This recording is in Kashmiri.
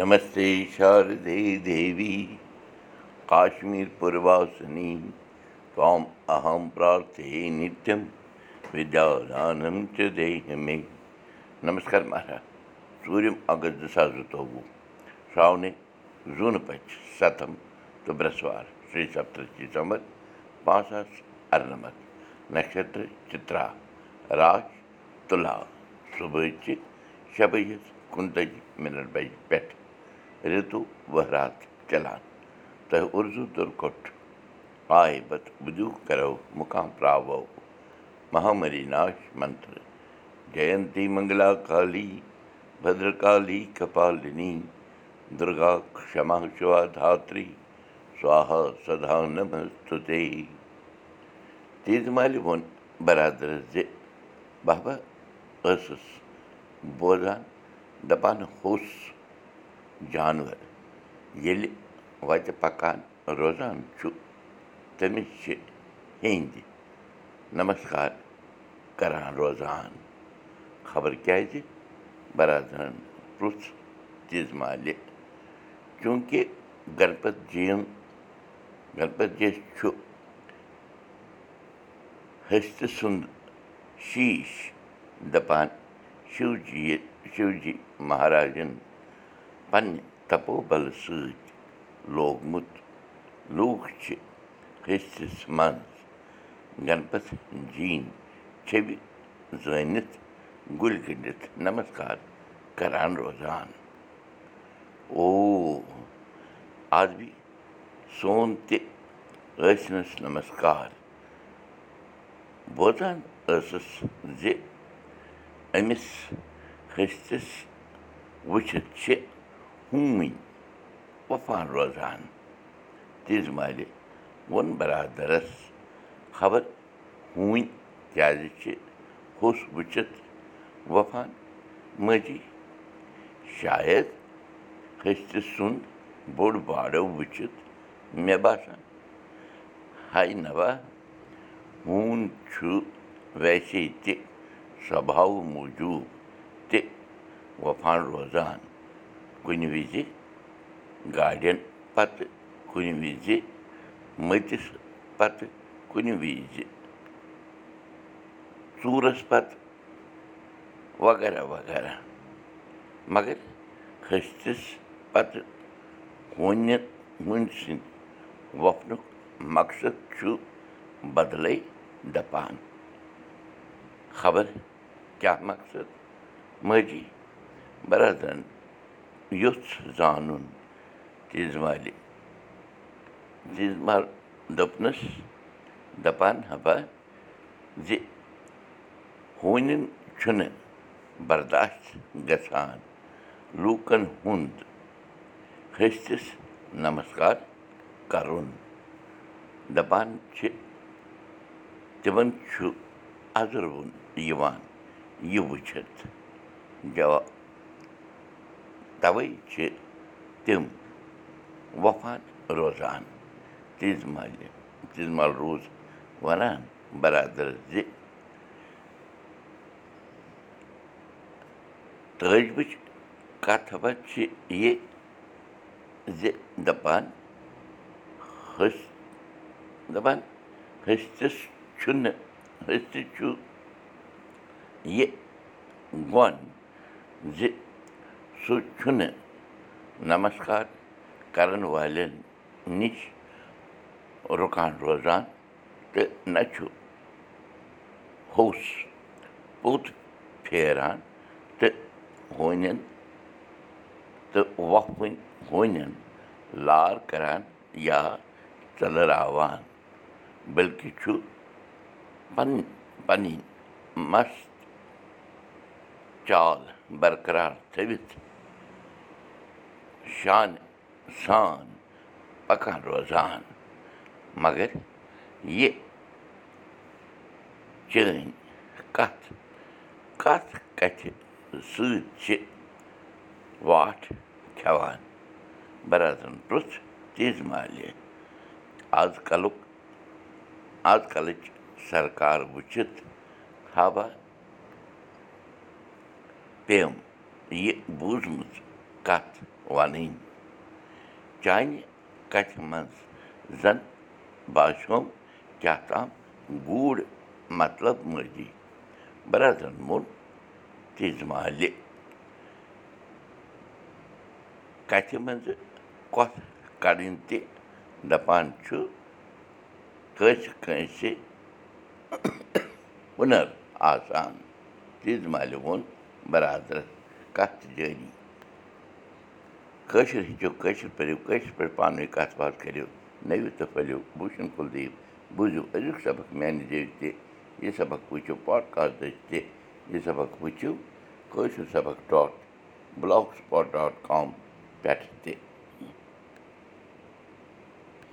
नमस्ते शारदे देवी نمسے شو کشمیٖر پوٗریٖم نتہٕ ود مے نمس مہراج سوٗرم اَگست زٕ ساس زٕتووُہ شاونِک زوٗنہٕ پٔچ ستم تہٕ برسوار شیٚے سپترشر پانٛژھ ساس اَرنَمَتھ نَش چِترا رج تُلا صُبحٲچہِ شَبج کُنتٲجی مِنٹ بَجہِ پٮ۪ٹھ ؤہرات چلان تۄہہِ اُرزوٗ تُرکُٹ آے بتہٕ بُدوٗ کَرو مُقام پرٛاوو مہامری ناش منتر جینتی منٛگلا کالی بدرکالی کپالِنی دُرگا سدا نمستُتے تیٖژ مالہِ ووٚن جانوَر ییٚلہِ وَتہِ پَکان روزان چھُ تٔمِس چھِ ہیٚنٛدۍ نمسکار کَران روزان خبر کیٛازِ بَرادرَن پرُٛژھ تیٖژ مالہِ چوٗنٛکہِ گَنپَت جِیَن گَنپَت جی چھُ ۂستہٕ سُنٛد شیٖش دَپان شِوجی شِوجی مہاراجَن پنٛنہِ تَپو بَلہٕ سۭتۍ لوگمُت لوٗکھ چھِ ۂستِس منٛز گَنپَت جیٖن چھَبہِ زٲنِتھ گُلۍ گٔنٛڈِتھ نمسکار کَران روزان او آز بی سون تہِ ٲسنَس نمسکار بوزان ٲسٕس زِ أمِس ۂستِس وٕچھِتھ چھِ ہوٗنۍ وۄپھان روزان تِژ مالہِ ووٚن بَرادَرَس خبر ہوٗنۍ کیٛازِ چھِ ہوٚس وٕچھِتھ وۄپھان ماجی شاید ۂستہِ سُنٛد بوٚڑ باڑو وٕچھِتھ مےٚ باسان ہاے نوا ہوٗن چھُ ویسے تہِ سوباوٕ موٗجوٗب تہِ وۄپھان روزان کُنہِ وِزِ گاڑٮ۪ن پَتہٕ کُنہِ وِزِ مٔتِس پَتہٕ کُنہِ وِزِ ژوٗرَس پَتہٕ وغیرہ وغیرہ مگر ۂستِس پَتہٕ ہوٗنہِ سٕنٛدۍ وۄپھنُک مقصد چھُ بدلَے دَپان خبر کیٛاہ مقصد ماجی بَرادرَن یُژھ زانُن مالہِ دوٚپنَس دَپان ہَپا زِ ہوٗنٮ۪ن چھُنہٕ برداشت گژھان لوٗکَن ہُنٛد ۂستِس نمسکار کَرُن دَپان چھِ تِمَن چھُ اَزروُن یِوان یہِ وٕچھِتھ جواب تَوَے چھِ تِم وۄپھان روزان تیٖژ مالہِ تیٖژ مال روٗز وَنان بَرادَرَس زِ تٲجبٕچ کَتھ وَتھ چھِ یہِ زِ دَپان دَپان ۂستِس چھُنہٕ ۂستہِ چھُ یہِ وَن زِ سُہ چھُنہٕ نمسکار کَرَن والٮ۪ن نِش رُکان روزان تہٕ نہ چھُ ہوٚس پوٚت پھیران تہٕ ہوٗنٮ۪ن تہٕ وۄپھوٕنۍ ہوٗنٮ۪ن لار کَران یا ژٔلراوان بٔلکہِ چھُ پَنٕنۍ پَنٕنۍ مست چال برقرار تھٲوِتھ شانہِ سان پَکان روزان. مگر یہِ چٲنۍ کَتھ کَتھ کَتھِ سۭتۍ چھِ واٹھ کھٮ۪وان بَرادَرَن پرُٛژھ تیٖژ مالہِ آز کَلُک آز کَلٕچ سرکار وٕچھِتھ ہاوا پیٚم یہِ بوٗزمٕژ کَتھ وَنٕنۍ چانہِ کَتھِ منٛز زَن باسیٚوم کیٛاہ تام گوٗڑ مطلب مٲجی برادرَن تیٖژ مالہِ کَتھِ منٛزٕ کۄتھ کَڑٕنۍ تہِ دَپان چھُ کٲنٛسہِ کٲنٛسہِ ہُنَر آسان تیٖژ مالہِ ووٚن بَرادَرَس کَتھ جٲری کٲشِر ہیٚچھِو کٲشِر پٔرِو کٲشِر پٲٹھۍ پانہٕ ؤنۍ کَتھ باتھ کٔرِو نٔوِو تہٕ پھٔلِو بوٗشَن کُلدیپ بوٗزِو أزیُک سبق زیٚوِ تہِ یہِ سبق وٕچھِو پاڈکاسٹ دٔسۍ تہِ یہِ سبق وٕچھِو کٲشِر سبق ڈاٹ بٕلاک ڈاٹ کام پٮ۪ٹھ تہِ